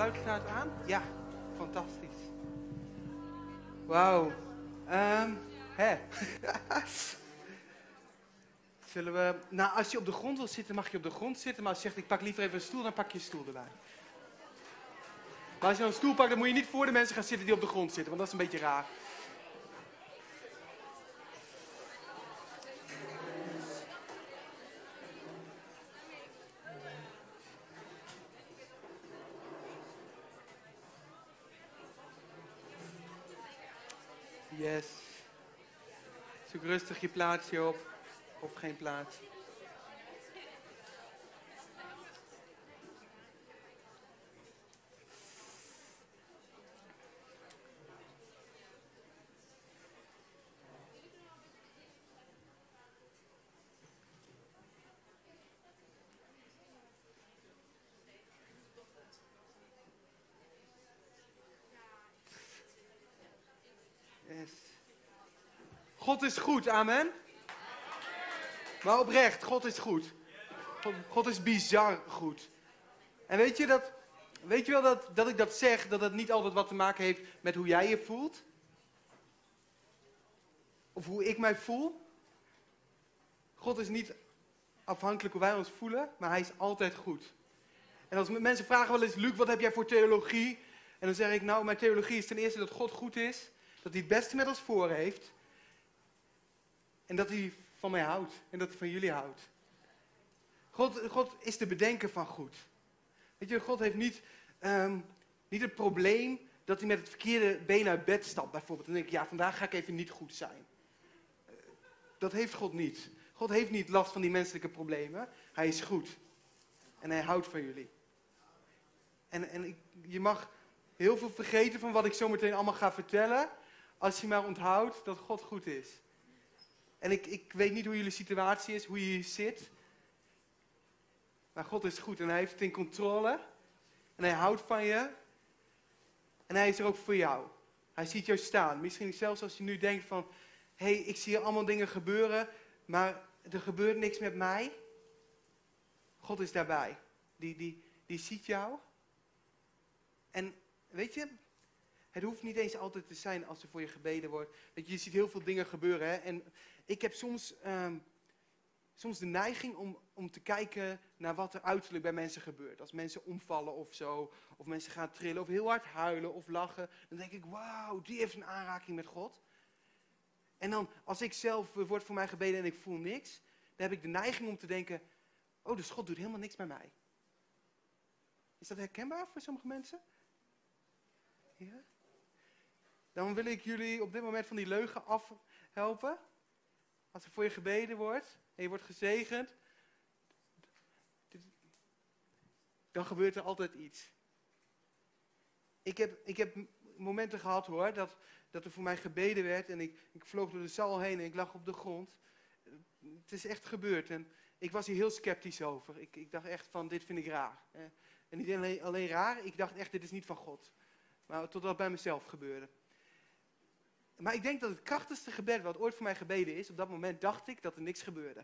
geluid staat aan? Ja, fantastisch. Wauw. Ehm hè. Zullen we... Nou, als je op de grond wil zitten, mag je op de grond zitten. Maar als je zegt, ik pak liever even een stoel, dan pak je een stoel erbij. Maar als je nou een stoel pakt, dan moet je niet voor de mensen gaan zitten die op de grond zitten. Want dat is een beetje raar. Yes. Zoek rustig je plaatsje op. Of geen plaats. Yes. Is goed, amen. Maar oprecht, God is goed. God, God is bizar goed. En weet je, dat, weet je wel dat, dat ik dat zeg, dat dat niet altijd wat te maken heeft met hoe jij je voelt? Of hoe ik mij voel? God is niet afhankelijk hoe wij ons voelen, maar hij is altijd goed. En als mensen vragen wel eens, Luc, wat heb jij voor theologie? En dan zeg ik, nou, mijn theologie is ten eerste dat God goed is, dat hij het beste met ons voor heeft. En dat hij van mij houdt en dat hij van jullie houdt. God, God is de bedenker van goed. Weet je, God heeft niet, ehm, niet het probleem dat hij met het verkeerde been uit bed stapt, bijvoorbeeld. En denk ik, ja, vandaag ga ik even niet goed zijn. Eh, Dat heeft God niet. God heeft niet last van die menselijke problemen. Hij is goed. En hij houdt van jullie. En, en ik, je mag heel veel vergeten van wat ik zo meteen allemaal ga vertellen. Als je maar onthoudt dat God goed is. En ik, ik weet niet hoe jullie situatie is, hoe je hier zit. Maar God is goed en hij heeft het in controle. En hij houdt van je. En hij is er ook voor jou. Hij ziet jou staan. Misschien zelfs als je nu denkt van... Hé, hey, ik zie hier allemaal dingen gebeuren, maar er gebeurt niks met mij. God is daarbij. Die, die, die ziet jou. En weet je, het hoeft niet eens altijd te zijn als er voor je gebeden wordt. Weet je, ziet heel veel dingen gebeuren. Hè? En ik heb soms, ehm, soms de neiging om, om te kijken naar wat er uiterlijk bij mensen gebeurt. Als mensen omvallen of zo, of mensen gaan trillen, of heel hard huilen of lachen. Dan denk ik, wauw, die heeft een aanraking met God. En dan, als ik zelf eh, wordt voor mij gebeden en ik voel niks, dan heb ik de neiging om te denken, oh, dus God doet helemaal niks bij mij. Is dat herkenbaar voor sommige mensen? Ja? Dan wil ik jullie op dit moment van die leugen afhelpen. Als er voor je gebeden wordt en je wordt gezegend, dan gebeurt er altijd iets. Ik heb, ik heb momenten gehad hoor, dat, dat er voor mij gebeden werd en ik, ik vloog door de zaal heen en ik lag op de grond. Het is echt gebeurd en ik was hier heel sceptisch over. Ik, ik dacht echt van, dit vind ik raar. En niet alleen, alleen raar, ik dacht echt, dit is niet van God. Maar totdat het bij mezelf gebeurde. Maar ik denk dat het krachtigste gebed wat ooit voor mij gebeden is, op dat moment dacht ik dat er niks gebeurde.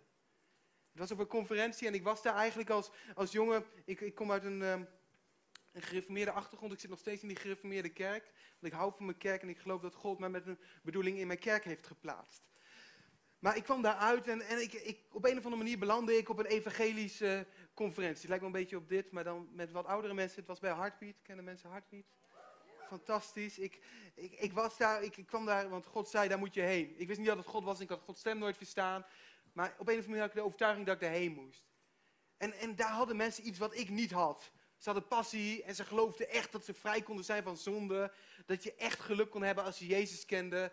Het was op een conferentie en ik was daar eigenlijk als, als jongen, ik, ik kom uit een, um, een gereformeerde achtergrond, ik zit nog steeds in die gereformeerde kerk. Want ik hou van mijn kerk en ik geloof dat God mij met een bedoeling in mijn kerk heeft geplaatst. Maar ik kwam daaruit en, en ik, ik, op een of andere manier belandde ik op een evangelische conferentie. Het lijkt me een beetje op dit, maar dan met wat oudere mensen. Het was bij Heartbeat. Kennen mensen Heartbeat? Fantastisch. Ik, ik, ik was daar, ik, ik, kwam daar, want God zei, daar moet je heen. Ik wist niet dat het God was, ik had Gods stem nooit verstaan. Maar op een of andere manier had ik de overtuiging dat ik daarheen moest. En, en daar hadden mensen iets wat ik niet had. Ze hadden passie en ze geloofden echt dat ze vrij konden zijn van zonde. Dat je echt geluk kon hebben als je Jezus kende.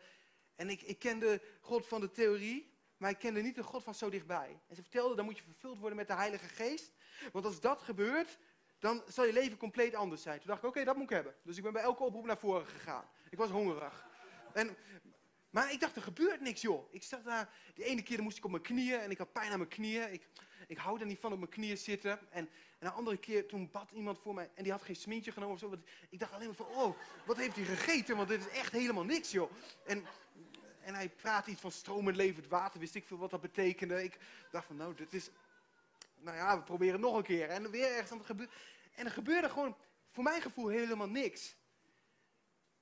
En ik, ik kende God van de theorie, maar ik kende niet de God van zo dichtbij. En ze vertelden, dan moet je vervuld worden met de Heilige Geest. Want als dat gebeurt, dan zal je leven compleet anders zijn. Toen dacht ik, oké, dat moet ik hebben. Dus ik ben bij elke oproep naar voren gegaan. Ik was hongerig. En, maar ik dacht, er gebeurt niks, joh. Ik zat daar, de ene keer moest ik op mijn knieën en ik had pijn aan mijn knieën. Ik, ik hou er niet van op mijn knieën zitten. En, en een andere keer, toen bad iemand voor mij en die had geen smintje genomen of zo. Ik dacht alleen maar van, oh, wat heeft hij gegeten? Want dit is echt helemaal niks, joh. En, en hij praat iets van stromend levend water, wist ik veel wat dat betekende. Ik dacht van, nou, dit is nou ja, we proberen nog een keer. En weer ergens aan het gebeuren. En er gebeurde gewoon voor mijn gevoel helemaal niks.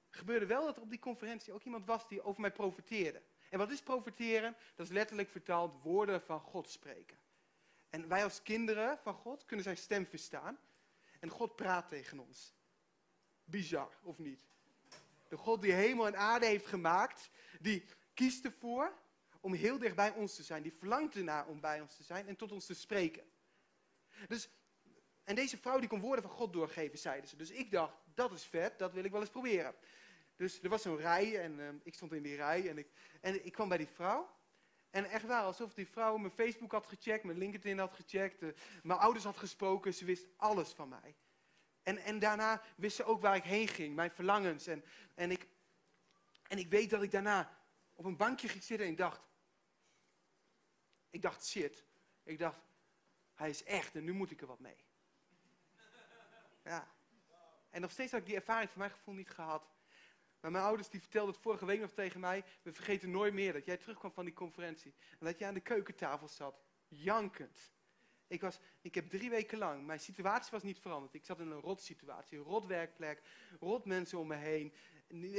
Er gebeurde wel dat er op die conferentie ook iemand was die over mij profeteerde. En wat is profeteren? Dat is letterlijk vertaald woorden van God spreken. En wij als kinderen van God kunnen zijn stem verstaan. En God praat tegen ons. Bizar, of niet? De God die hemel en aarde heeft gemaakt, die kiest ervoor om heel dicht bij ons te zijn. Die verlangt ernaar om bij ons te zijn en tot ons te spreken. Dus, en deze vrouw die kon woorden van God doorgeven, zeiden ze. Dus ik dacht, dat is vet, dat wil ik wel eens proberen. Dus er was zo'n rij en ehm, ik stond in die rij en ik, en ik kwam bij die vrouw. En echt waar, alsof die vrouw mijn Facebook had gecheckt, mijn LinkedIn had gecheckt, uh, mijn ouders had gesproken, ze wist alles van mij. En, en daarna wist ze ook waar ik heen ging, mijn verlangens. En, en, ik, en ik weet dat ik daarna op een bankje ging zitten en ik dacht, ik dacht shit, ik dacht, hij is echt en nu moet ik er wat mee. Ja. En nog steeds had ik die ervaring van mijn gevoel niet gehad. Maar mijn ouders die vertelden het vorige week nog tegen mij. We vergeten nooit meer dat jij terugkwam van die conferentie. En dat jij aan de keukentafel zat, jankend. Ik, was, ik heb drie weken lang, mijn situatie was niet veranderd. Ik zat in een rot situatie, een rot werkplek, rot mensen om me heen.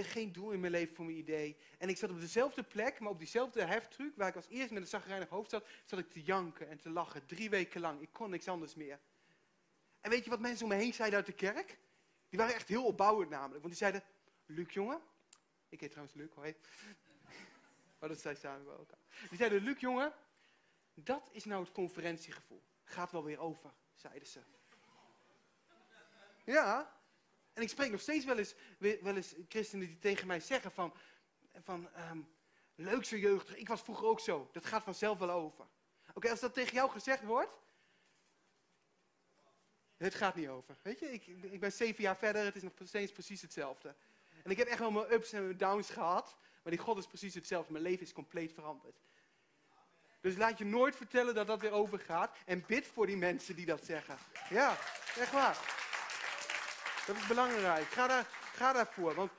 Geen doel in mijn leven voor mijn idee. En ik zat op dezelfde plek, maar op diezelfde heftruck, waar ik als eerst met een zagrijnig hoofd zat, zat ik te janken en te lachen. Drie weken lang. Ik kon niks anders meer. En weet je wat mensen om me heen zeiden uit de kerk? Die waren echt heel opbouwend namelijk. Want die zeiden, Luc jongen, ik heet trouwens Luc, hoi. Maar dat zei samen bij elkaar. Die zeiden, Luc jongen, dat is nou het conferentiegevoel. Gaat wel weer over, zeiden ze. Ja, en ik spreek nog steeds wel eens, wel eens christenen die tegen mij zeggen van, van um, leuk zo jeugdig, ik was vroeger ook zo, dat gaat vanzelf wel over. Oké, als dat tegen jou gezegd wordt, het gaat niet over. Weet je, ik, ik ben zeven jaar verder, het is nog steeds precies hetzelfde. En ik heb echt wel mijn ups en mijn downs gehad. Maar die God is precies hetzelfde. Mijn leven is compleet veranderd. Dus laat je nooit vertellen dat dat weer overgaat. En bid voor die mensen die dat zeggen. Ja, echt waar. Dat is belangrijk. Ga, daar, ga daarvoor. Want,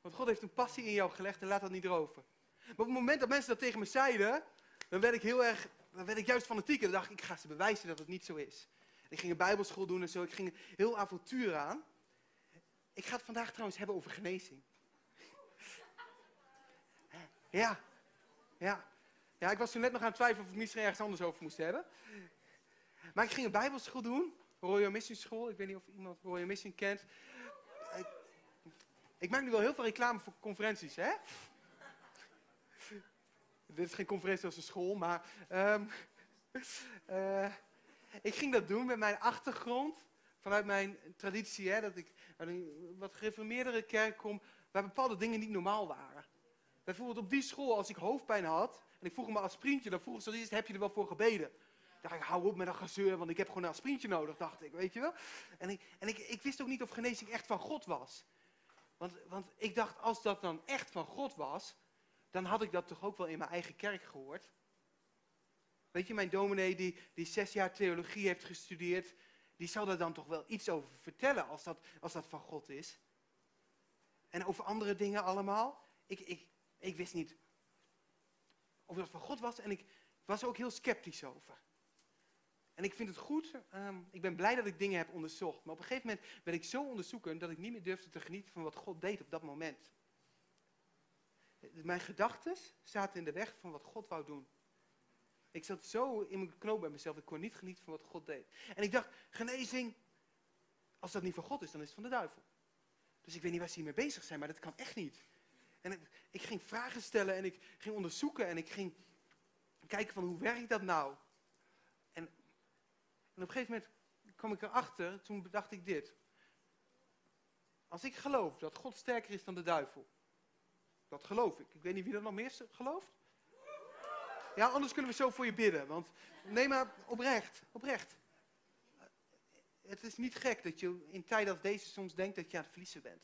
want God heeft een passie in jou gelegd en laat dat niet erover. Maar op het moment dat mensen dat tegen me zeiden, dan werd ik heel erg, dan werd ik juist fanatiek. En dan dacht ik, ik ga ze bewijzen dat het niet zo is. ik ging een bijbelschool doen en zo. Ik ging heel avontuur aan. Ik ga het vandaag trouwens hebben over genezing. Ja, ja. Ja, ik was toen net nog aan het twijfelen of ik misschien ergens anders over moest hebben. Maar ik ging een bijbelschool doen. Royal Mission School. Ik weet niet of iemand Royal Mission kent. Ik, maak nu wel heel veel reclame voor conferenties, hè? Dit is geen conferentie als een school, maar... Um, uh, ik ging dat doen met mijn achtergrond vanuit mijn traditie, hè, dat ik uit een wat gereformeerdere kerk kom, waar bepaalde dingen niet normaal waren. Bijvoorbeeld op die school, als ik hoofdpijn had, en ik vroeg me als prientje, dan vroeg ze heb je er wel voor gebeden? Dacht ik, hou op met dat gezeur, want ik heb gewoon een aspirintje nodig, dacht ik, weet je wel. En, ik, en ik, ik wist ook niet of genezing echt van God was. Want, want ik dacht, als dat dan echt van God was, dan had ik dat toch ook wel in mijn eigen kerk gehoord. Weet je, mijn dominee die, die zes jaar theologie heeft gestudeerd, die zal er dan toch wel iets over vertellen als dat, als dat van God is. En over andere dingen allemaal. Ik, ik, ik wist niet of dat van God was en ik was er ook heel sceptisch over. En ik vind het goed, ehm, ik ben blij dat ik dingen heb onderzocht. Maar op een gegeven moment werd ik zo onderzoeken dat ik niet meer durfde te genieten van wat God deed op dat moment. Mijn gedachten zaten in de weg van wat God wou doen. Ik zat zo in mijn knoop bij mezelf, ik kon niet genieten van wat God deed. En ik dacht, genezing, als dat niet van God is, dan is het van de duivel. Dus ik weet niet waar ze hiermee bezig zijn, maar dat kan echt niet. En ik, ik ging vragen stellen en ik ging onderzoeken en ik ging kijken van hoe werkt dat nou? En, op een gegeven moment kwam ik erachter, toen bedacht ik dit. Als ik geloof dat God sterker is dan de duivel, dat geloof ik. Ik weet niet wie dat nog meer gelooft. Ja, anders kunnen we zo voor je bidden. Want nee, maar oprecht, oprecht. Het is niet gek dat je in tijden als deze soms denkt dat je aan het verliezen bent.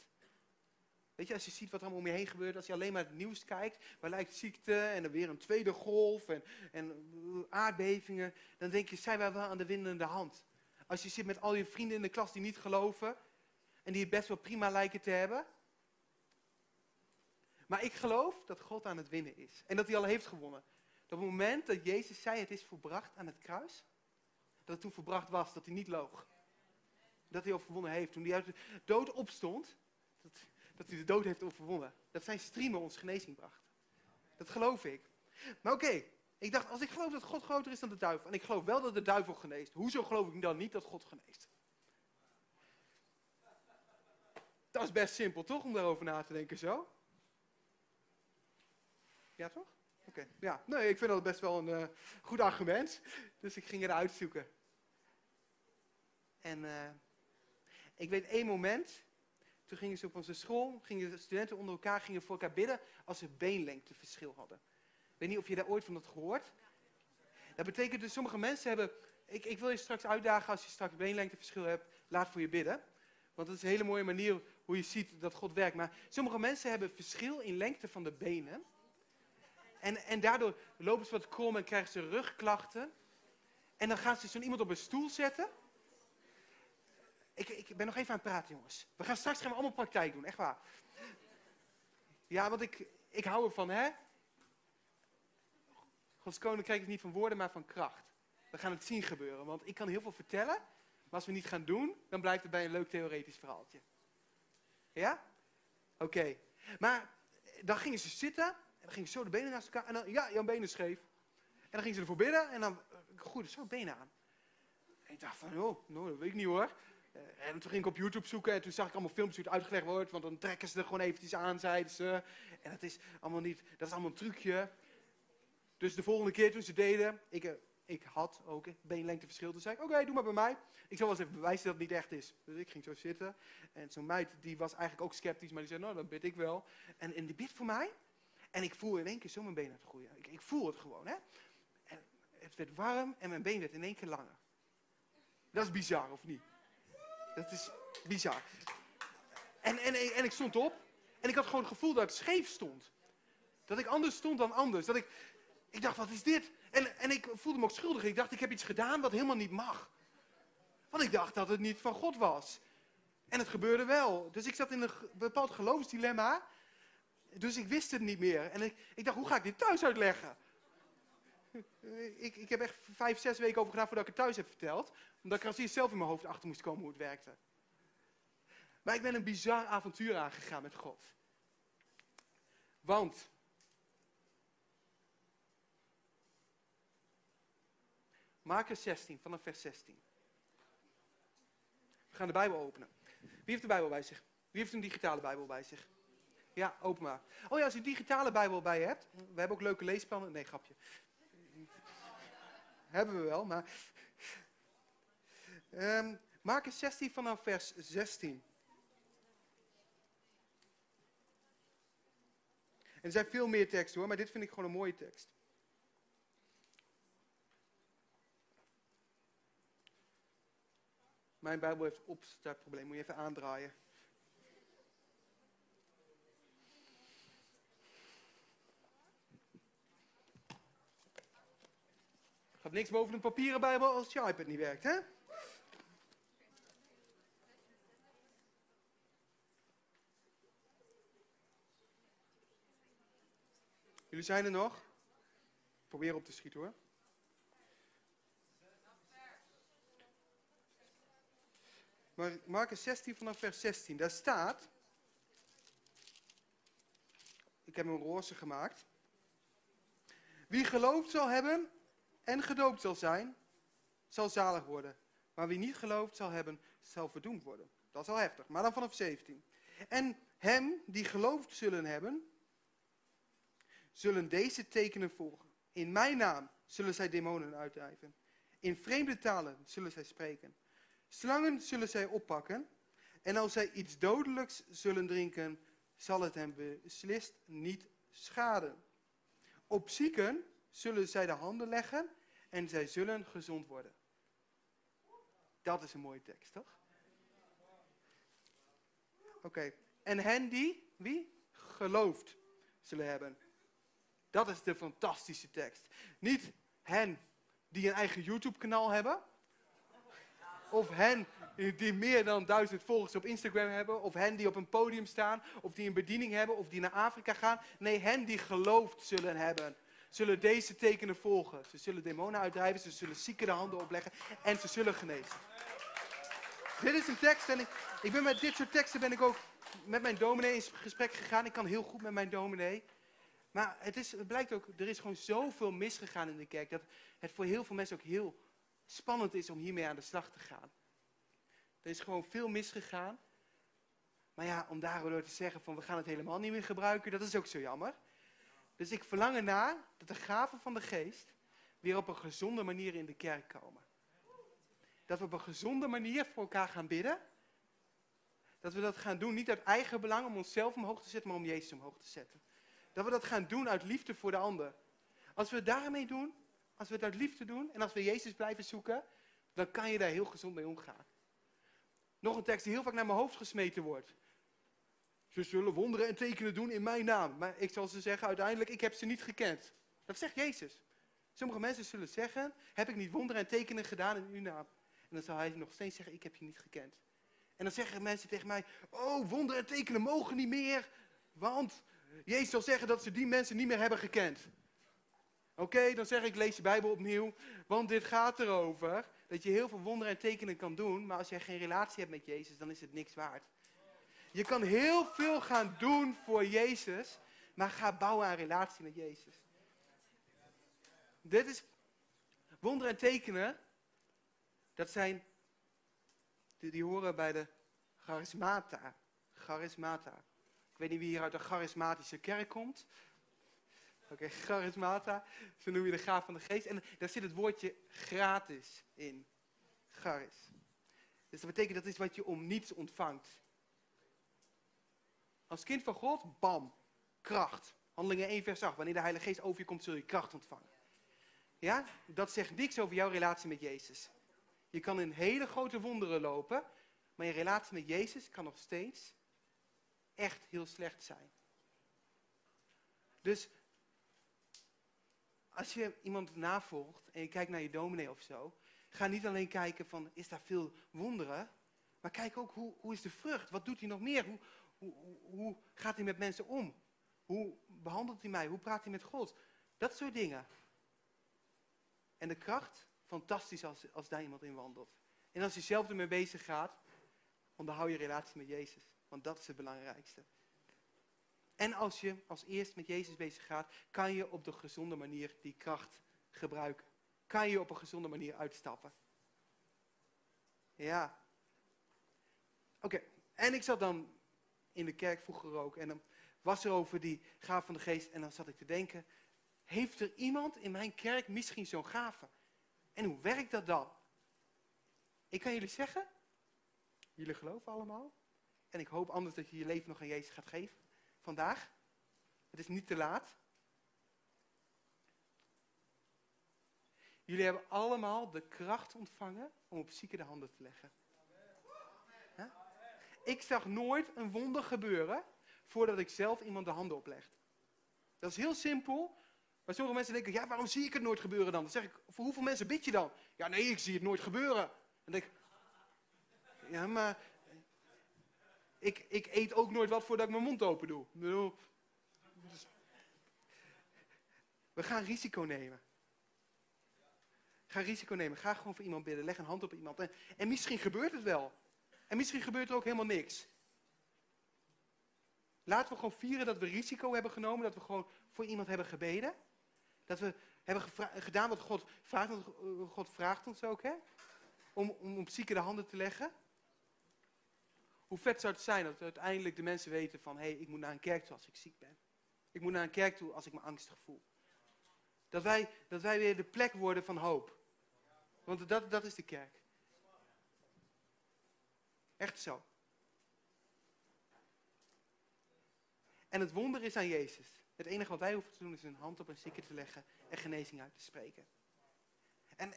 Weet je, als je ziet wat er allemaal om je heen gebeurt, als je alleen maar het nieuws kijkt, waar lijkt ziekte en dan weer een tweede golf en, en aardbevingen, dan denk je, zijn wij wel aan de winnende hand. Als je zit met al je vrienden in de klas die niet geloven en die het best wel prima lijken te hebben. Maar ik geloof dat God aan het winnen is en dat hij al heeft gewonnen. Dat op het moment dat Jezus zei het is volbracht aan het kruis, dat het toen volbracht was, dat hij niet loog. dat hij overwonnen heeft. Toen hij uit de dood opstond, dat, dat hij de dood heeft overwonnen. Dat zijn streamen ons genezing bracht. Dat geloof ik. Maar oké, ik dacht, als ik geloof dat God groter is dan de duivel, en ik geloof wel dat de duivel geneest, hoezo geloof ik dan niet dat God geneest? Dat is best simpel, toch, om daarover na te denken zo? Ja, toch? Oké, ja. Nee, ik vind dat best wel een uh, goed argument. Dus ik ging het uitzoeken. En uh, ik weet één moment, toen gingen ze op onze school, gingen de studenten onder elkaar, gingen voor elkaar bidden als ze beenlengteverschil hadden. Ik weet niet of je daar ooit van had gehoord. Dat betekent dus, sommige mensen hebben, ik, ik wil je straks uitdagen als je straks beenlengteverschil hebt, laat voor je bidden. Want dat is een hele mooie manier hoe je ziet dat God werkt. Maar sommige mensen hebben verschil in lengte van de benen. En, en daardoor lopen ze wat krom en krijgen ze rugklachten. En dan gaan ze zo'n iemand op een stoel zetten. Ik, ik ben nog even aan het praten, jongens. We gaan straks gaan we allemaal praktijk doen, echt waar. Ja, want ik, ik hou ervan, hè? Gods koninkrijk is niet van woorden, maar van kracht. We gaan het zien gebeuren, want ik kan heel veel vertellen. Maar als we niet gaan doen, dan blijft het bij een leuk theoretisch verhaaltje. Ja? Oké. Maar dan gingen ze zitten, en dan gingen ze zo de benen naast elkaar, en dan, ja, jouw benen scheef. En dan gingen ze ervoor bidden, en dan groeide zo benen aan. En ik dacht van, oh, nou, dat weet ik niet hoor. Eh, en toen ging ik op YouTube zoeken en toen zag ik allemaal filmpjes hoe het uitgelegd wordt. Want dan trekken ze er gewoon eventjes aan, zeiden ze. En dat is allemaal niet, dat is allemaal een trucje. Dus de volgende keer toen ze deden, ik, eh, ik had ook een beenlengteverschil. Toen zei ik, oké, doe maar bij mij. Ik zal wel eens even bewijzen dat het niet echt is. Dus ik ging zo zitten. En zo'n meid, die was eigenlijk ook sceptisch, maar die zei, nou, dan bid ik wel. En, en die bid voor mij. En ik voel in één keer zo mijn benen te groeien. Ik, ik voel het gewoon, hè. En het werd warm en mijn been werd in één keer langer. Dat is bizar, of niet? Dat is bizar. En, en, en ik stond op en ik had gewoon het gevoel dat het scheef stond. Dat ik anders stond dan anders. Dat ik, ik dacht, wat is dit? En, en ik voelde me ook schuldig. Ik dacht, ik heb iets gedaan wat helemaal niet mag. Want ik dacht dat het niet van God was. En het gebeurde wel. Dus ik zat in een bepaald geloofsdilemma. Dus ik wist het niet meer. En ik, ik dacht, hoe ga ik dit thuis uitleggen? Ik, ik heb echt vijf, zes weken over gedaan voordat ik het thuis heb verteld. Omdat ik er als zelf in mijn hoofd achter moest komen hoe het werkte. Maar ik ben een bizar avontuur aangegaan met God. Want. Marcus 16, vanaf vers 16. We gaan de Bijbel openen. Wie heeft de Bijbel bij zich? Wie heeft een digitale Bijbel bij zich? Ja, open maar. Oh ja, als je een digitale Bijbel bij je hebt. We hebben ook leuke leesplannen. Nee, grapje. Hebben we wel, maar... Um, Marcus 16 vanaf vers 16. En er zijn veel meer teksten hoor, maar dit vind ik gewoon een mooie tekst. Mijn Bijbel heeft opstartprobleem, moet je even aandraaien. Gaat niks boven een papieren Bijbel als je iPad niet werkt, hè? Jullie zijn er nog? Probeer op te schieten hoor. Maar Marcus 16 vanaf vers 16, daar staat. Ik heb een roze gemaakt. Wie geloofd zal hebben en gedoopt zal zijn, zal zalig worden. Maar wie niet geloofd zal hebben, zal verdoemd worden. Dat is al heftig, maar dan vanaf 17. En hem die geloofd zullen hebben, zullen deze tekenen volgen. In mijn naam zullen zij demonen uitdrijven. In vreemde talen zullen zij spreken. Slangen zullen zij oppakken. En als zij iets dodelijks zullen drinken, zal het hen beslist niet schaden. Op zieken zullen zij de handen leggen en zij zullen gezond worden. Dat is een mooie tekst, toch? Oké. En hen die, wie? Geloofd zullen hebben. Dat is de fantastische tekst. Niet hen die een eigen YouTube-kanaal hebben. Of hen die meer dan duizend volgers op Instagram hebben. Of hen die op een podium staan. Of die een bediening hebben. Of die naar Afrika gaan. Nee, hen die geloofd zullen hebben zullen deze tekenen volgen. Ze zullen demonen uitdrijven, ze zullen zieken de handen opleggen en ze zullen genezen. Dit is een tekst en ik, ik ben met dit soort teksten ben ik ook met mijn dominee in gesprek gegaan. Ik kan heel goed met mijn dominee. Maar het, is, het blijkt ook, er is gewoon zoveel misgegaan in de kerk. Dat het voor heel veel mensen ook heel spannend is om hiermee aan de slag te gaan. Er is gewoon veel misgegaan. Maar ja, om daardoor te zeggen van we gaan het helemaal niet meer gebruiken, dat is ook zo jammer. Dus ik verlang ernaar dat de gaven van de geest weer op een gezonde manier in de kerk komen. Dat we op een gezonde manier voor elkaar gaan bidden. Dat we dat gaan doen, niet uit eigen belang om onszelf omhoog te zetten, maar om Jezus omhoog te zetten. Dat we dat gaan doen uit liefde voor de ander. Als we het daarmee doen, als we het uit liefde doen en als we Jezus blijven zoeken, dan kan je daar heel gezond mee omgaan. Nog een tekst die heel vaak naar mijn hoofd gesmeten wordt. Ze zullen wonderen en tekenen doen in mijn naam. Maar ik zal ze zeggen, uiteindelijk, ik heb ze niet gekend. Dat zegt Jezus. Sommige mensen zullen zeggen, heb ik niet wonderen en tekenen gedaan in uw naam? En dan zal hij nog steeds zeggen, ik heb je niet gekend. En dan zeggen mensen tegen mij, oh, wonderen en tekenen mogen niet meer. Want Jezus zal zeggen dat ze die mensen niet meer hebben gekend. Oké, dan zeg ik, lees je Bijbel opnieuw. Want dit gaat erover dat je heel veel wonderen en tekenen kan doen. Maar als jij geen relatie hebt met Jezus, dan is het niks waard. Je kan heel veel gaan doen voor Jezus, maar ga bouwen aan relatie met Jezus. Dit is wonderen en tekenen. Dat zijn, die, die horen bij de charismata. Charismata. Ik weet niet wie hier uit een charismatische kerk komt. Oké, charismata. Zo noem je de gaaf van de geest. En daar zit het woordje gratis in. Charis. Dus dat betekent dat is wat je om niets ontvangt. Als kind van God, bam, kracht. Handelingen 1 vers 8. Wanneer de Heilige Geest over je komt, zul je kracht ontvangen. Ja, dat zegt niks over jouw relatie met Jezus. Je kan in hele grote wonderen lopen, maar je relatie met Jezus kan nog steeds echt heel slecht zijn. Dus als je iemand navolgt en je kijkt naar je dominee of zo, ga niet alleen kijken van is daar veel wonderen, maar kijk ook hoe, hoe is de vrucht? Wat doet hij nog meer? Hoe, hoe, gaat hij met mensen om? Hoe behandelt hij mij? Hoe praat hij met God? Dat soort dingen. En de kracht, fantastisch als, als daar iemand in wandelt. En als je zelf ermee bezig gaat, onderhoud je relatie met Jezus. Want dat is het belangrijkste. En als je als eerst met Jezus bezig gaat, kan je op de gezonde manier die kracht gebruiken. Kan je op een gezonde manier uitstappen. Ja. Oké, en ik zat dan in de kerk vroeger ook. En dan was er over die gaaf van de geest. En dan zat ik te denken, heeft er iemand in mijn kerk misschien zo'n gave? En hoe werkt dat dan? Ik kan jullie zeggen, jullie geloven allemaal. En ik hoop anders dat je je leven nog aan Jezus gaat geven. Vandaag. Het is niet te laat. Jullie hebben allemaal de kracht ontvangen om op zieken de handen te leggen. Ik zag nooit een wonder gebeuren voordat ik zelf iemand de handen oplegde. Dat is heel simpel. Maar sommige mensen denken, ja, waarom zie ik het nooit gebeuren dan? Dan zeg ik, voor hoeveel mensen bid je dan? Ja, nee, ik zie het nooit gebeuren. Dan denk ik, ja, maar ik, ik eet ook nooit wat voordat ik mijn mond open doe. Dus, we gaan risico nemen. Ga risico nemen. Ga gewoon voor iemand bidden. Leg een hand op iemand. En misschien gebeurt het wel. En misschien gebeurt er ook helemaal niks. Laten we gewoon vieren dat we risico hebben genomen, dat we gewoon voor iemand hebben gebeden. Dat we hebben gedaan wat God vraagt, God vraagt ons ook, hè? Om, om op zieken de handen te leggen. Hoe vet zou het zijn dat uiteindelijk de mensen weten van, hé, hey, ik moet naar een kerk toe als ik ziek ben. Ik moet naar een kerk toe als ik me angstig voel. Dat wij, dat wij weer de plek worden van hoop. Want dat, dat is de kerk. Echt zo. En het wonder is aan Jezus. Het enige wat wij hoeven te doen is een hand op een zieke te leggen en genezing uit te spreken. En,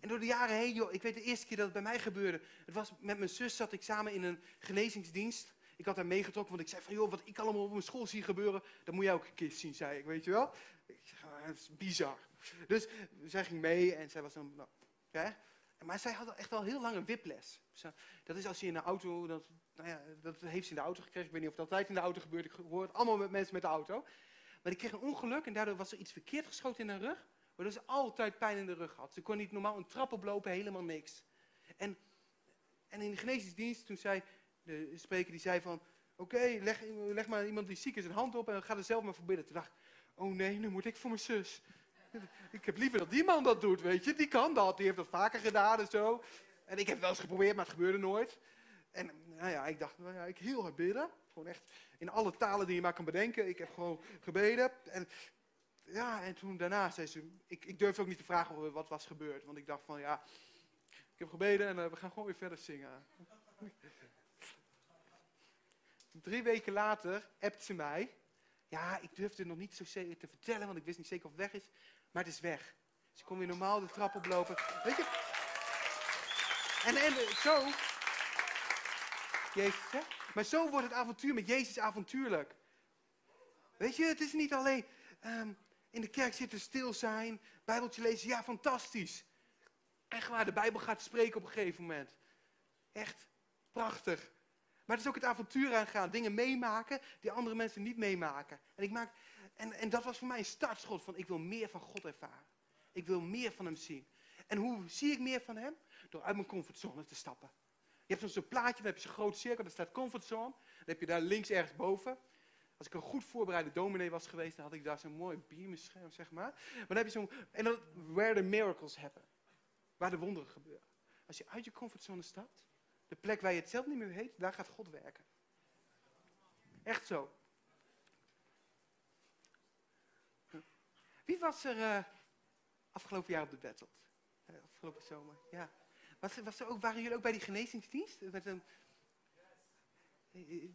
en door de jaren heen, joh, ik weet de eerste keer dat het bij mij gebeurde. Het was met mijn zus, zat ik samen in een genezingsdienst. Ik had haar meegetrokken, want ik zei van, joh, wat ik allemaal op mijn school zie gebeuren, dat moet jij ook een keer zien, zei ik, weet je wel. Ik zeg, ah, dat is bizar. Dus zij ging mee en zij was dan, nou, maar zij had echt al heel lang een wiples. Dat is als je in de auto, dat, nou ja, dat heeft ze in de auto gekregen. Ik weet niet of dat altijd in de auto gebeurt. Ik hoor het allemaal met mensen met de auto. Maar die kreeg een ongeluk en daardoor was er iets verkeerd geschoten in haar rug. Waardoor ze altijd pijn in de rug had. Ze kon niet normaal een trap oplopen, helemaal niks. En En in de genezingsdienst, toen zei de spreker, die zei van, oké, leg, leg maar iemand die ziek is een hand op en ga er zelf maar voor bidden. Toen dacht ik, oh nee, nu moet ik voor mijn zus. Ik heb liever dat die man dat doet, weet je. Die kan dat, die heeft dat vaker gedaan en zo. En ik heb het wel eens geprobeerd, maar het gebeurde nooit. En nou ja, ik dacht, nou ja, ik heel hard bidden. Gewoon echt in alle talen die je maar kan bedenken. Ik heb gewoon gebeden. En ja, en toen daarna zei ze, ik, ik durfde ook niet te vragen wat was gebeurd. Want ik dacht van, ja, ik heb gebeden en uh, we gaan gewoon weer verder zingen. Drie weken later appt ze mij. Ja, ik durfde nog niet zo zeker te vertellen, want ik wist niet zeker of het weg is. Maar het is weg. Ze kon weer normaal de trap oplopen. Weet je? En, en zo. Jezus, hè? Maar zo wordt het avontuur met Jezus avontuurlijk. Weet je, het is niet alleen um, in de kerk zitten, stil zijn, Bijbeltje lezen. Ja, fantastisch. Echt waar, de Bijbel gaat spreken op een gegeven moment. Echt prachtig. Maar het is ook het avontuur aangaan, dingen meemaken die andere mensen niet meemaken. En, ik maak, en, en dat was voor mij een startschot van ik wil meer van God ervaren. Ik wil meer van hem zien. En hoe zie ik meer van hem? Door uit mijn comfortzone te stappen. Je hebt zo'n plaatje, dan heb je zo'n grote cirkel, daar staat comfortzone. Dan heb je daar links ergens boven. Als ik een goed voorbereide dominee was geweest, dan had ik daar zo'n mooi beamerscherm, zeg maar. Maar dan heb je zo'n, en dan, where the miracles happen. Waar de wonderen gebeuren. Als je uit je comfortzone stapt, de plek waar je het zelf niet meer weet, daar gaat God werken. Echt zo. Wie was er uh, afgelopen jaar op de battle? Uh, afgelopen zomer, ja. Was, was er ook, waren jullie ook bij die genezingsdienst? Met een,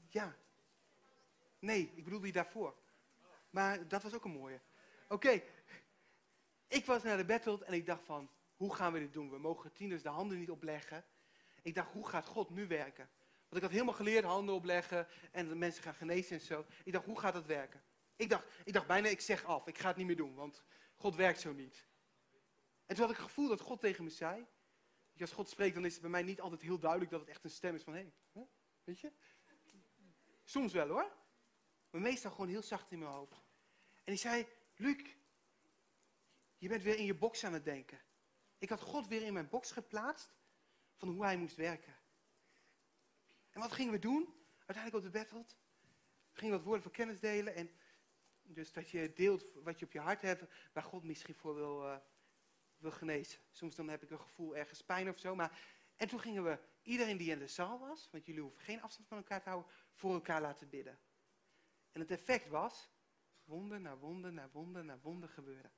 ja. Nee, ik bedoel die daarvoor. Maar dat was ook een mooie. Oké, ik was naar de battle en ik dacht van, hoe gaan we dit doen? We mogen tieners de handen niet opleggen. Ik dacht, hoe gaat God nu werken? Want ik had helemaal geleerd handen opleggen en de mensen gaan genezen en zo. Ik dacht, hoe gaat dat werken? Ik dacht, ik dacht bijna, ik zeg af, ik ga het niet meer doen, want God werkt zo niet. En toen had ik het gevoel dat God tegen me zei. Als God spreekt, dan is het bij mij niet altijd heel duidelijk dat het echt een stem is van, hé, hey, weet je? Soms wel hoor. Maar meestal gewoon heel zacht in mijn hoofd. En hij zei, Luc, je bent weer in je box aan het denken. Ik had God weer in mijn box geplaatst van hoe hij moest werken. En wat gingen we doen? Uiteindelijk op de. We gingen wat woorden van kennis delen. En dus dat je deelt wat je op je hart hebt, waar God misschien voor wil, uh, wil genezen. Soms dan heb ik een gevoel ergens pijn of zo. Maar... En toen gingen we iedereen die in de zaal was, want jullie hoeven geen afstand van elkaar te houden, voor elkaar laten bidden. En het effect was, wonder na wonder na wonder na wonder gebeuren.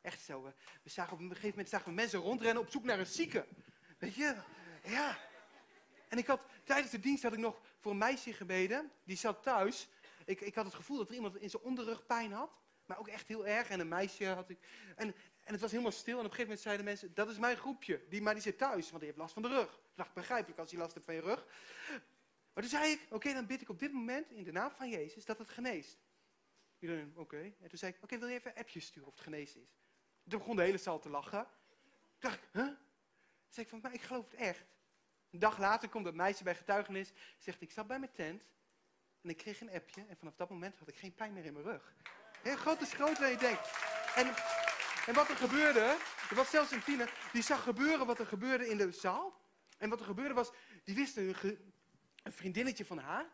Echt zo. We, we zagen op een gegeven moment zagen we mensen rondrennen op zoek naar een zieke. Weet je? Ja. En ik had, tijdens de dienst had ik nog voor een meisje gebeden. Die zat thuis. Ik, ik had het gevoel dat er iemand in zijn onderrug pijn had. Maar ook echt heel erg. En een meisje had ik. En, en het was helemaal stil. En op een gegeven moment zeiden mensen: Dat is mijn groepje. Die, maar die zit thuis, want die heeft last van de rug. Ik dacht begrijpelijk als je last hebt van je rug. Maar toen zei ik: Oké, dan bid ik op dit moment in de naam van Jezus dat het geneest. Iedereen, oké. En toen zei ik: Oké, wil je even een appje sturen of het genezen is? Toen begon de hele zaal te lachen. Toen dacht Huh? Zei ik van, maar ik geloof het echt. Een dag later komt dat meisje bij getuigenis. Zegt, ik zat bij mijn tent. En ik kreeg een appje. En vanaf dat moment had ik geen pijn meer in mijn rug. Heel groot is groot waar je denkt. En, en wat er gebeurde. Er was zelfs een tiener. Die zag gebeuren wat er gebeurde in de zaal. En wat er gebeurde was. Die wist een, vriendinnetje van haar.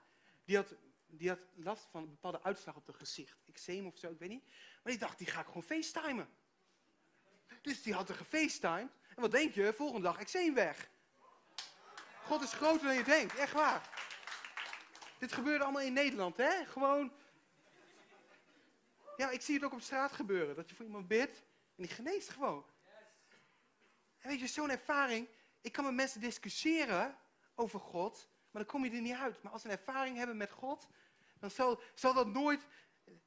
Die had, die had last van een bepaalde uitslag op het gezicht. Eczeem of zo, ik weet niet. Maar die dacht, die ga ik gewoon facetimen. Dus die had er gefacetimed. En wat denk je? Volgende dag eczeem weg. God is groter dan je denkt, echt waar. Dit gebeurde allemaal in Nederland, hè? Gewoon. Ja, ik zie het ook op straat gebeuren. Dat je voor iemand bidt en die geneest gewoon. En weet je, zo'n ervaring. Ik kan met mensen discussiëren over God, maar dan kom je er niet uit. Maar als ze een ervaring hebben met God, dan zal, zal dat nooit.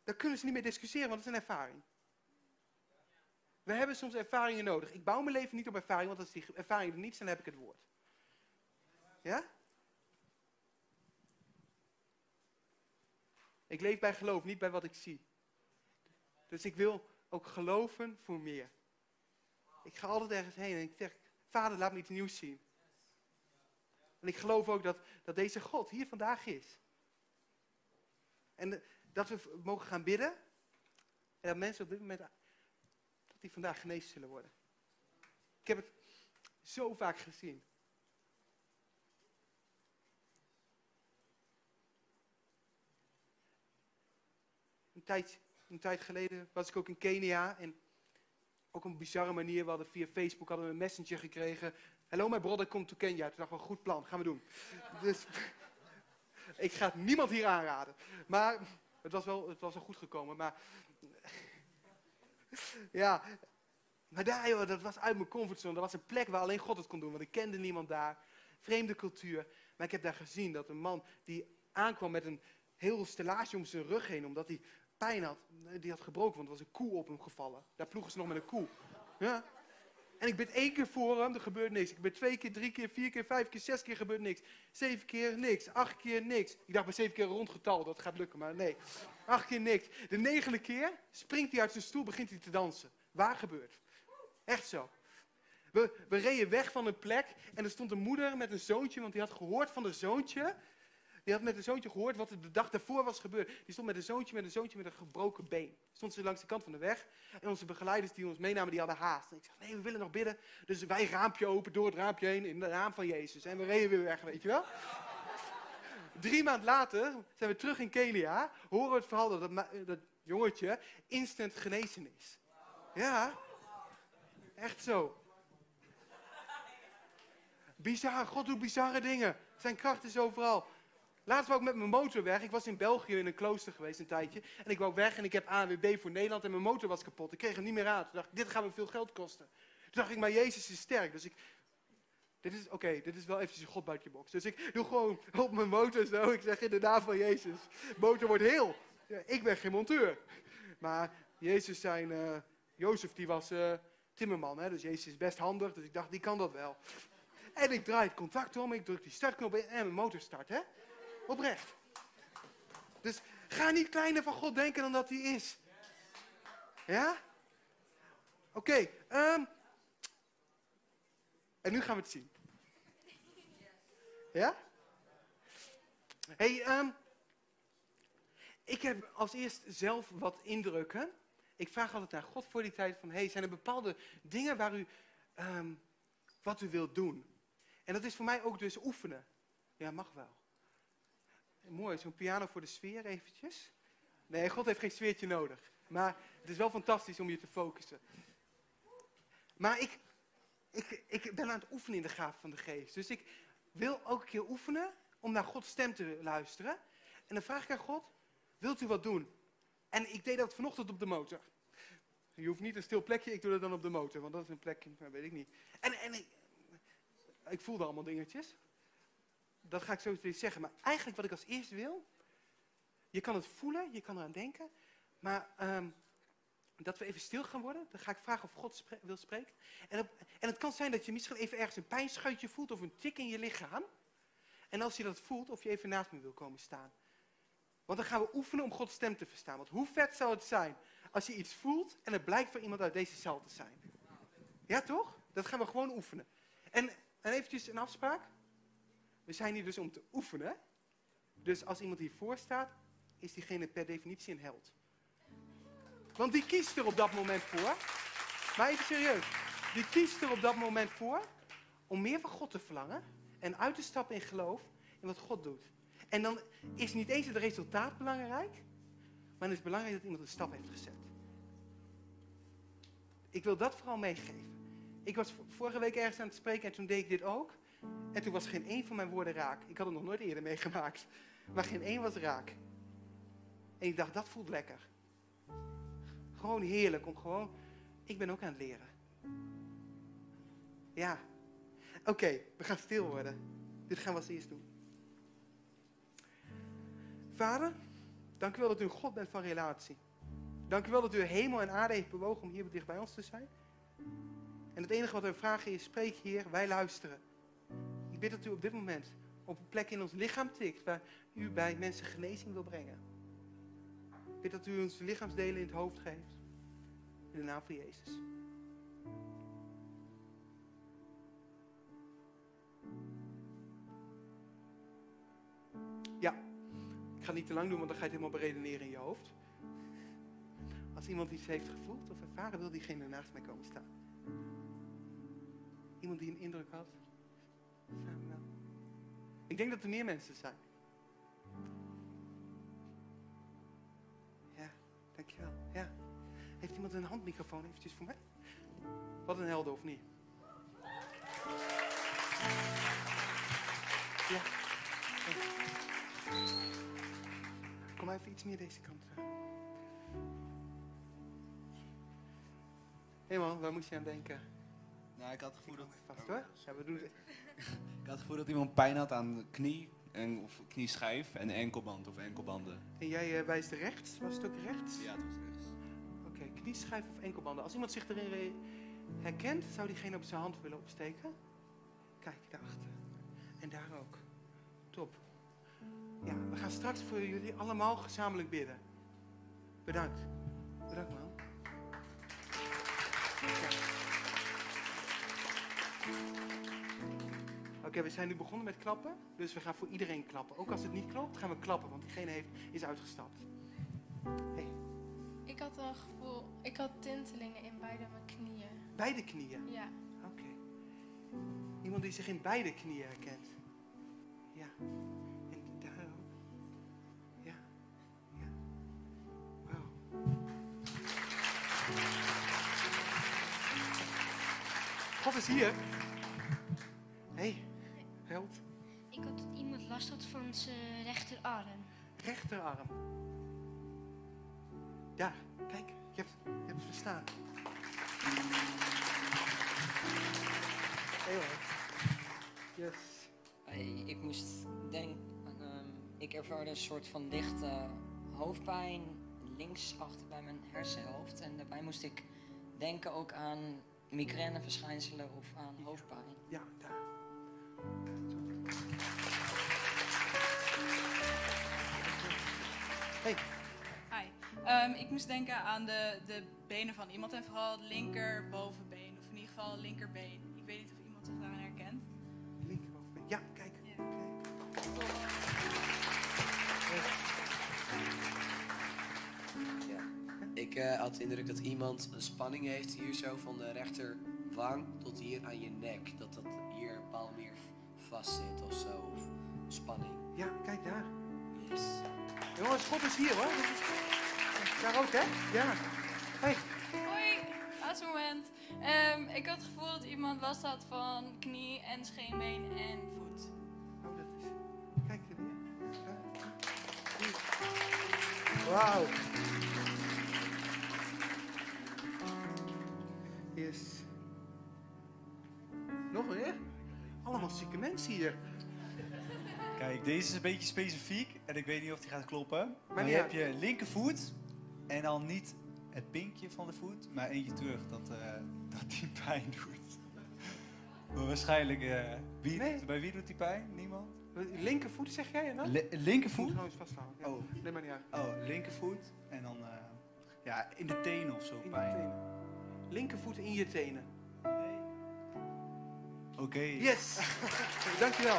Dan kunnen ze niet meer discussiëren, want het is een ervaring. We hebben soms ervaringen nodig. Ik bouw mijn leven niet op ervaring, want als die ervaringen er niet zijn, heb ik het woord. Ja? Ik leef bij geloof, niet bij wat ik zie. Dus ik wil ook geloven voor meer. Ik ga altijd ergens heen en ik zeg, vader, laat me iets nieuws zien. En ik geloof ook dat, dat deze God hier vandaag is. En dat we mogen gaan bidden. En dat mensen op dit moment die vandaag genezen zullen worden. Ik heb het zo vaak gezien. Een tijd, een tijd geleden was ik ook in Kenia en ook een bizarre manier. We hadden via Facebook hadden we een messenger gekregen. Hello, my brother, komt to Kenya. Toen dacht een goed plan, gaan we doen. Dus ik ga het niemand hier aanraden. Maar het was wel, het was wel goed gekomen. Maar ja, maar daar, joh, dat was uit mijn comfortzone. Dat was een plek waar alleen God het kon doen, want ik kende niemand daar. Vreemde cultuur. Maar ik heb daar gezien dat een man die aankwam met een heel stellage om zijn rug heen, omdat hij pijn had, die had gebroken, want er was een koe op hem gevallen. Daar ploegen ze nog met een koe. Ja? En ik bid één keer voor hem, er gebeurt niks. Ik bid twee keer, drie keer, vier keer, vijf keer, zes keer, gebeurt niks. Zeven keer niks, acht keer niks. Ik dacht bij zeven keer rondgetal, dat gaat lukken, maar nee. Acht keer niks. De negende keer springt hij uit zijn stoel, begint hij te dansen. Waar gebeurt? Echt zo. We, we reden weg van een plek en er stond een moeder met een zoontje, want die had gehoord van de zoontje. Die had met een zoontje gehoord wat er de dag daarvoor was gebeurd. Die stond met een zoontje, met een zoontje met een gebroken been. Stond ze langs de kant van de weg. En onze begeleiders die ons meenamen, die hadden haast. En ik zeg, nee, we willen nog bidden. Dus wij raampje open, door het raampje heen, in de naam van Jezus. En we reden weer weg, weet je wel. Drie maanden later zijn we terug in Kenia. Horen we het verhaal dat dat, dat jongetje instant genezen is. Ja, echt zo. Bizar, God doet bizarre dingen. Zijn kracht is overal. Laatst wou ik met mijn motor weg. Ik was in België in een klooster geweest een tijdje. En ik wou weg en ik heb ANWB voor Nederland en mijn motor was kapot. Ik kreeg hem niet meer aan. Toen dacht ik, dit gaat me veel geld kosten. Toen dacht ik, maar Jezus is sterk. Dus ik, dit is, oké, dit is wel eventjes een God buiten box. Dus ik doe gewoon op mijn motor zo. Ik zeg in de naam van Jezus, motor wordt heel. Ja, ik ben geen monteur. Maar Jezus zijn, uh, Jozef die was uh, timmerman. Hè? Dus Jezus is best handig. Dus ik dacht, die kan dat wel. En ik draai het contact om, ik druk die startknop in en mijn motor start. Hè? Oprecht. Dus ga niet kleiner van God denken dan dat hij is. Ja? Oké. Um, en nu gaan we het zien. Ja? hey, um, ik heb als eerst zelf wat indrukken. Ik vraag altijd naar God voor die tijd van, hey, zijn er bepaalde dingen waar u, um, wat u wilt doen? En dat is voor mij ook dus oefenen. Ja, mag wel. Mooi, zo'n piano voor de sfeer eventjes. Nee, God heeft geen sfeertje nodig. Maar het is wel fantastisch om je te focussen. Maar ik, ik, ik ben aan het oefenen in de gaaf van de geest. Dus ik wil ook een keer oefenen om naar Gods stem te luisteren. En dan vraag ik aan God, wilt u wat doen? En ik deed dat vanochtend op de motor. Je hoeft niet een stil plekje, ik doe dat dan op de motor. Want dat is een plekje, dat weet ik niet. En, en ik, ik voelde allemaal dingetjes dat ga ik zo eens zeggen. Maar eigenlijk wat ik als eerste wil, je kan het voelen, je kan eraan denken. Maar um, dat we even stil gaan worden, dan ga ik vragen of God wil spreken. En, en het kan zijn dat je misschien even ergens een pijnscheutje voelt of een tik in je lichaam. En als je dat voelt, of je even naast me wil komen staan. Want dan gaan we oefenen om Gods stem te verstaan. Want hoe vet zou het zijn als je iets voelt en het blijkt voor iemand uit deze zaal te zijn. Ja toch? Dat gaan we gewoon oefenen. En, en eventjes een afspraak. We zijn hier dus om te oefenen. Dus als iemand hiervoor staat, is diegene per definitie een held. Want die kiest er op dat moment voor. Maar even serieus. Die kiest er op dat moment voor om meer van God te verlangen. En uit te stappen in geloof in wat God doet. En dan is niet eens het resultaat belangrijk. Maar het is belangrijk dat iemand een stap heeft gezet. Ik wil dat vooral meegeven. Ik was vorige week ergens aan het spreken en toen deed ik dit ook. En toen was geen één van mijn woorden raak. Ik had het nog nooit eerder meegemaakt. Maar geen één was raak. En ik dacht, dat voelt lekker. Gewoon heerlijk om gewoon... Ik ben ook aan het leren. Ja. Oké, we gaan stil worden. Dit gaan we als eerst doen. Vader, dank u wel dat u een God bent van relatie. Dank u wel dat u hemel en aarde heeft bewogen om hier dicht bij ons te zijn. En het enige wat we vragen is, spreek hier, wij luisteren. Bid dat u op dit moment op een plek in ons lichaam tikt waar u bij mensen genezing wil brengen. Ik bid dat u ons lichaamsdelen in het hoofd geeft. In de naam van Jezus. Ja, ik ga niet te lang doen, want dan ga je het helemaal beredeneren in je hoofd. Als iemand iets heeft gevoeld of ervaren, wil diegene naast mij komen staan. Iemand die een indruk had. Ik denk dat er meer mensen zijn. Ja. dankjewel. Ja. Heeft iemand een handmicrofoon eventjes voor mij? Wat een helder, of niet? Ja. Kom even iets meer deze kant. Hé hey man, waar moest je aan denken? Nou, ik had het gevoel dat, Vast hoor. Ja, we doen het. ik had het gevoel dat iemand pijn had aan de knie en, of knieschijf en enkelband of enkelbanden. En jij uh, wijst rechts? Was het ook rechts? Ja, het was rechts. Oké, okay, knieschijf of enkelbanden. Als iemand zich erin herkent, zou diegene op zijn hand willen opsteken? Kijk, daarachter. En daar ook. Top. Ja, we gaan straks voor jullie allemaal gezamenlijk bidden. Bedankt. Bedankt man. Oké, we zijn nu begonnen met klappen. Dus we gaan voor iedereen klappen. Ook als het niet klopt, gaan we klappen, want diegene heeft, is uitgestapt. Hey. Ik had een gevoel, ik had tintelingen in beide mijn knieën. Beide knieën? Ja. Oké. Okay. Iemand die zich in beide knieën herkent. Ja. En daar ook. Ja. Ja. Wauw. God is hier. Dat last had van zijn rechterarm. Rechterarm. Ja, kijk, je hebt, je hebt het verstaan. Heel Yes. Ik moest denken, um, ik ervaarde een soort van lichte hoofdpijn links achter bij mijn hersenhelft. En daarbij moest ik denken ook aan migraineverschijnselen of aan hoofdpijn. Ja, daar. Hey. Hi. Um, ik moest denken aan de, de benen van iemand en vooral het linker bovenbeen. Of in ieder geval het linkerbeen. Ik weet niet of iemand zich daaraan herkent. Linkerbovenbeen. Ja, kijk. Ja. Ja. Ik uh, had de indruk dat iemand een spanning heeft hier zo van de rechterwang tot hier aan je nek. Dat dat hier een bepaalde meer vast zit of zo. Of spanning. Ja, kijk daar. Yes. Jongens, God is hier hoor. Daar ook, hè? Ja. Hey. Hoi, laatste moment. Um, ik had het gevoel dat iemand last had van knie en scheenbeen en voet. Oh, dat is. Kijk er weer. Wauw. Yes. Nog meer? Allemaal zieke mensen hier. Kijk, deze is een beetje specifiek en ik weet niet of die gaat kloppen. Maar, niet je hebt je linkervoet en dan niet het pinkje van de voet, maar eentje terug dat, eh, dat die pijn doet. Maar waarschijnlijk, eh, wie, Nee. bij wie doet die pijn? Niemand? Linkervoet zeg jij en dan? Li- linkervoet? Moet eens vasthouden. Ja. Oh. Nee, maar niet uit. Oh, linkervoet en dan eh, ja, in de tenen of zo In pijn. tenen. Linkervoet in je tenen. Oké. Yes! Dankjewel.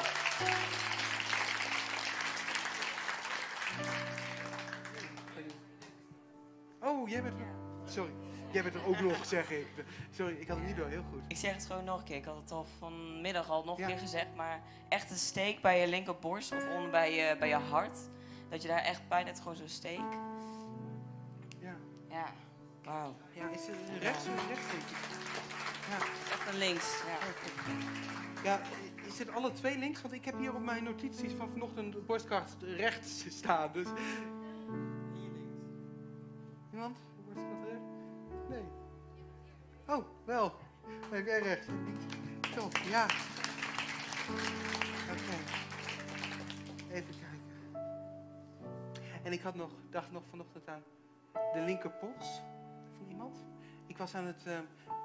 Oh, jij bent er... Sorry. Jij bent er ook nog, zeg ik. Sorry, ik had het niet door. Heel goed. Ik zeg het gewoon nog een keer. Ik had het al vanmiddag al nog Ja. een keer gezegd. Maar echt een steek bij je linkerborst of onder bij je, bij je hart. Dat je daar echt pijn hebt, gewoon zo'n steek. Ja. Ja, wauw. Ja, is het rechts of rechts, denk ik? Ja. Echt een links. Ja. Ja, is het alle twee links? Want ik heb hier op mijn notities van vanochtend de borstkaart rechts staan. Dus... Oh, wel. Heb jij rechts. Top, ja. Oké. Even kijken. En ik had nog, dacht nog vanochtend aan de linkerpols van iemand. Ik was aan het... eh,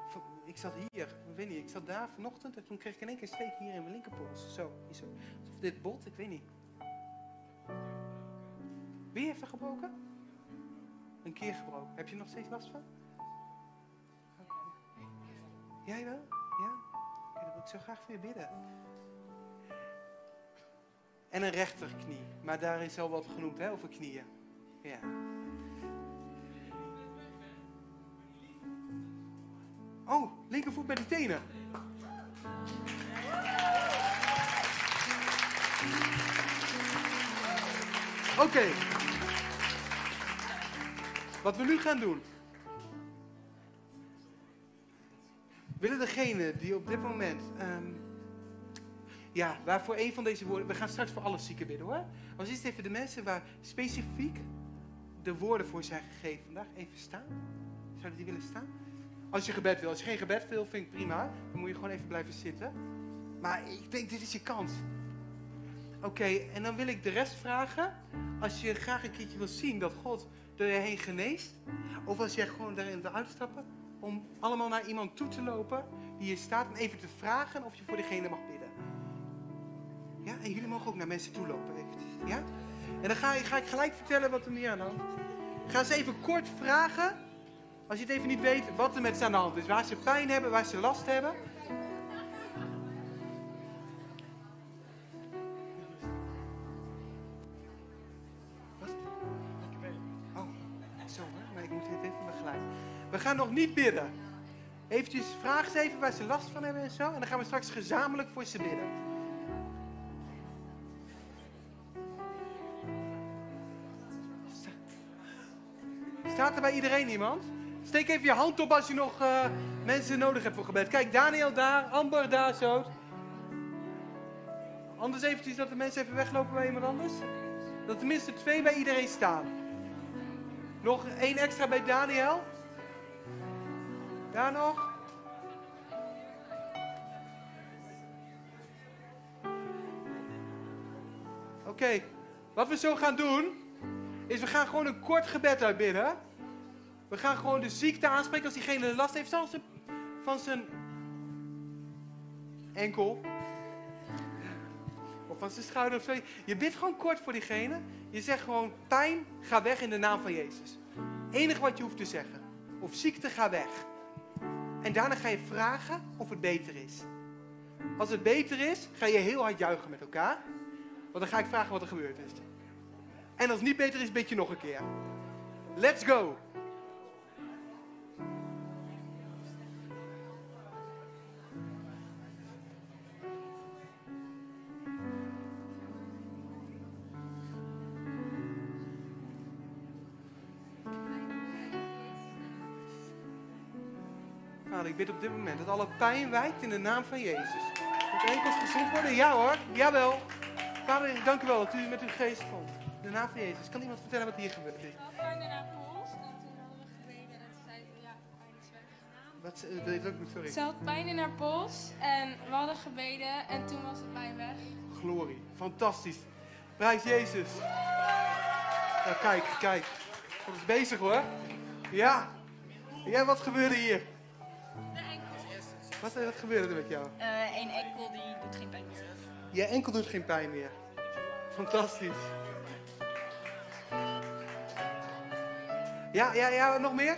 van- ik zat hier, ik weet niet, ik zat daar vanochtend en toen kreeg ik in één keer een steek hier in mijn linkerpols. Zo, zo. Alsof dit bot, ik weet niet. Wie heeft er gebroken? Een keer gebroken. Heb je nog steeds last van? Jij wel? Ja? Oké, dan wil ik zo graag voor je bidden. En een rechterknie. Maar daar is al wat genoemd, hè, over knieën. Ja. Oh, linkervoet bij de tenen. Oké. Wat we nu gaan doen. Willen degene die op dit moment. ehm, ja, waarvoor een van deze woorden. We gaan straks voor alle zieken bidden hoor. Maar eerst even de mensen waar specifiek de woorden voor zijn gegeven vandaag. Even staan. Zouden die willen staan? Als je gebed wil. Als je geen gebed wil, vind ik prima. Dan moet je gewoon even blijven zitten. Maar ik denk, dit is je kans. Oké, en dan wil ik de rest vragen. Als je graag een keertje wil zien dat God door je heen geneest. Of als jij gewoon daarin wil uitstappen. Om allemaal naar iemand toe te lopen die hier staat. En even te vragen of je voor diegene mag bidden. Ja, en jullie mogen ook naar mensen toe lopen. Ja? En dan ga, ga ik gelijk vertellen wat er meer aan de hand is. Ga ze even kort vragen. Als je het even niet weet, wat er met ze aan de hand is. Waar ze pijn hebben, waar ze last hebben. We gaan nog niet bidden. Eventjes, vraag ze even waar ze last van hebben en zo. En dan gaan we straks gezamenlijk voor ze bidden. Staat er bij iedereen iemand? Steek even je hand op als je nog eh, mensen nodig hebt voor gebed. Kijk, Daniel daar, Amber daar zo. Anders eventjes dat de mensen even weglopen bij iemand anders. Dat tenminste twee bij iedereen staan. Nog één extra bij Daniel. Daar nog. Oké, wat we zo gaan doen, is we gaan gewoon een kort gebed uitbidden. We gaan gewoon de ziekte aanspreken als diegene last heeft zelfs van zijn enkel. Of van zijn schouder of zo. Je bidt gewoon kort voor diegene. Je zegt gewoon, pijn, ga weg in de naam van Jezus. Enige wat je hoeft te zeggen. Of ziekte, ga weg. En daarna ga je vragen of het beter is. Als het beter is, ga je heel hard juichen met elkaar. Want dan ga ik vragen wat er gebeurd is. En als het niet beter is, bid je nog een keer. Let's go! Ik bid op dit moment dat alle pijn wijkt in de naam van Jezus. Dat enkels gezond worden? Ja hoor, jawel. Vader, dank u wel dat u met uw geest komt. In de naam van Jezus. Kan iemand vertellen wat hier gebeurd is? pijn naar pols en toen hadden we gebeden en toen zei ze, ja, pijn is weg. Wat, het? Sorry. Ze had pijn in haar pols en we hadden gebeden en toen was de pijn weg. Glorie. Fantastisch. Prijs Jezus. Ja, kijk, kijk. God is bezig hoor. Ja. Ja, wat gebeurde hier? Wat, eh, wat gebeurde er met jou? Eén enkel die doet geen pijn meer. Je enkel doet geen pijn meer. Fantastisch. Ja, ja, ja, nog meer?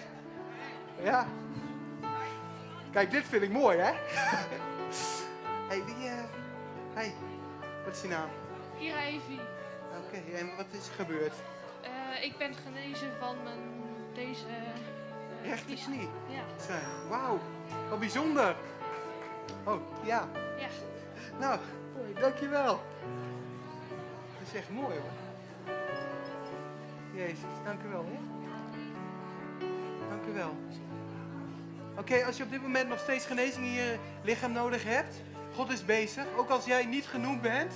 Ja. Kijk, dit vind ik mooi, hè? hey, wie, eh... Hey, wat is je naam? Kira Evie. Oké, en wat is er gebeurd? Eh, ik ben genezen van mijn, deze... Rechter knie. Ja. Wauw, wat bijzonder. Oh, ja. Ja. Nou, mooi, dankjewel. Dat is echt mooi hoor. Jezus, dank u wel. Hè? Dank u wel. Oké, als je op dit moment nog steeds genezing in je lichaam nodig hebt, God is bezig. Ook als jij niet genoemd bent,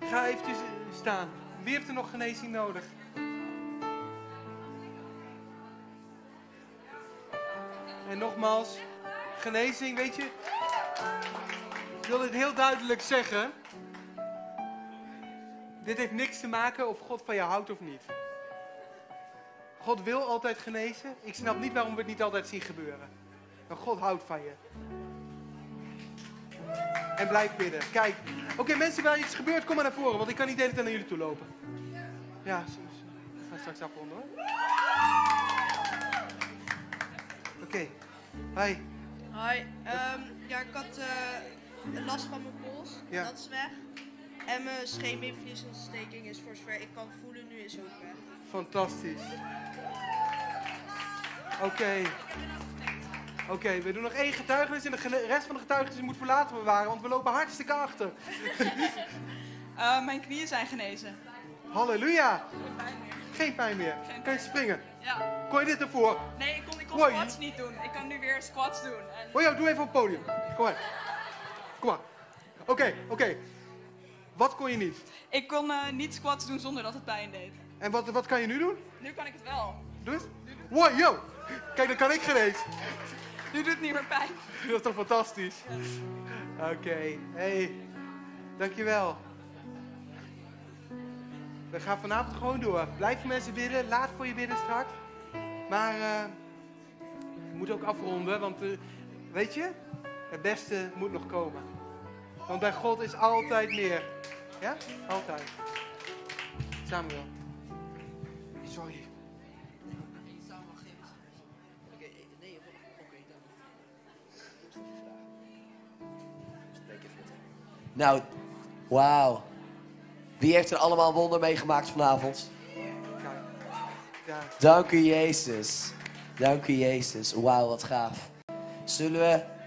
ga eventjes staan. Wie heeft er nog genezing nodig? En nogmaals, genezing, weet je. Ik wil dit heel duidelijk zeggen. Dit heeft niks te maken of God van je houdt of niet. God wil altijd genezen. Ik snap niet waarom we het niet altijd zien gebeuren. Maar God houdt van je. En blijf bidden. Kijk. Oké, mensen waar iets gebeurt, kom maar naar voren. Want ik kan niet de hele tijd naar jullie toe lopen. Ja, gaan straks afronden hoor. Oké. Hi. Hoi, ehm, ja, ik had eh, last van mijn pols, Ja. dat is weg. En mijn scheenbeenvliesontsteking is voor zover ik kan voelen nu is ook weg. Fantastisch. Oké. Oké, we doen nog één getuigenis en de rest van de getuigenissen moet voor later bewaren, want we lopen hartstikke achter. Eh, mijn knieën zijn genezen. Halleluja. Geen pijn meer. Geen Kan je pijn. springen? Ja. Kon je dit ervoor? Nee, ik kon, kon Hoi. squats niet doen. Ik kan nu weer squats doen. En Oh ja, doe even op het podium. Kom maar. Kom maar. Oké, oké. Wat kon je niet? ik kon eh, niet squats doen zonder dat het pijn deed. En wat, wat kan je nu doen? Nu kan ik het wel. Doe eens. Wow, yo. Kijk, dat kan ik geen eens. Nu doet het niet meer pijn. Dat is toch fantastisch? Oké, hey. Dankjewel. We gaan vanavond gewoon door. Blijf voor mensen bidden. Laat voor je bidden straks. Maar eh we moeten ook afronden, want eh, weet je, het beste moet nog komen. Want bij God is altijd meer. Ja? Altijd. Samuel. Sorry. Nou, wauw. Wie heeft er allemaal een wonder meegemaakt vanavond? Dank u, Jezus. Dank u, Jezus. Wauw, wat gaaf. Zullen we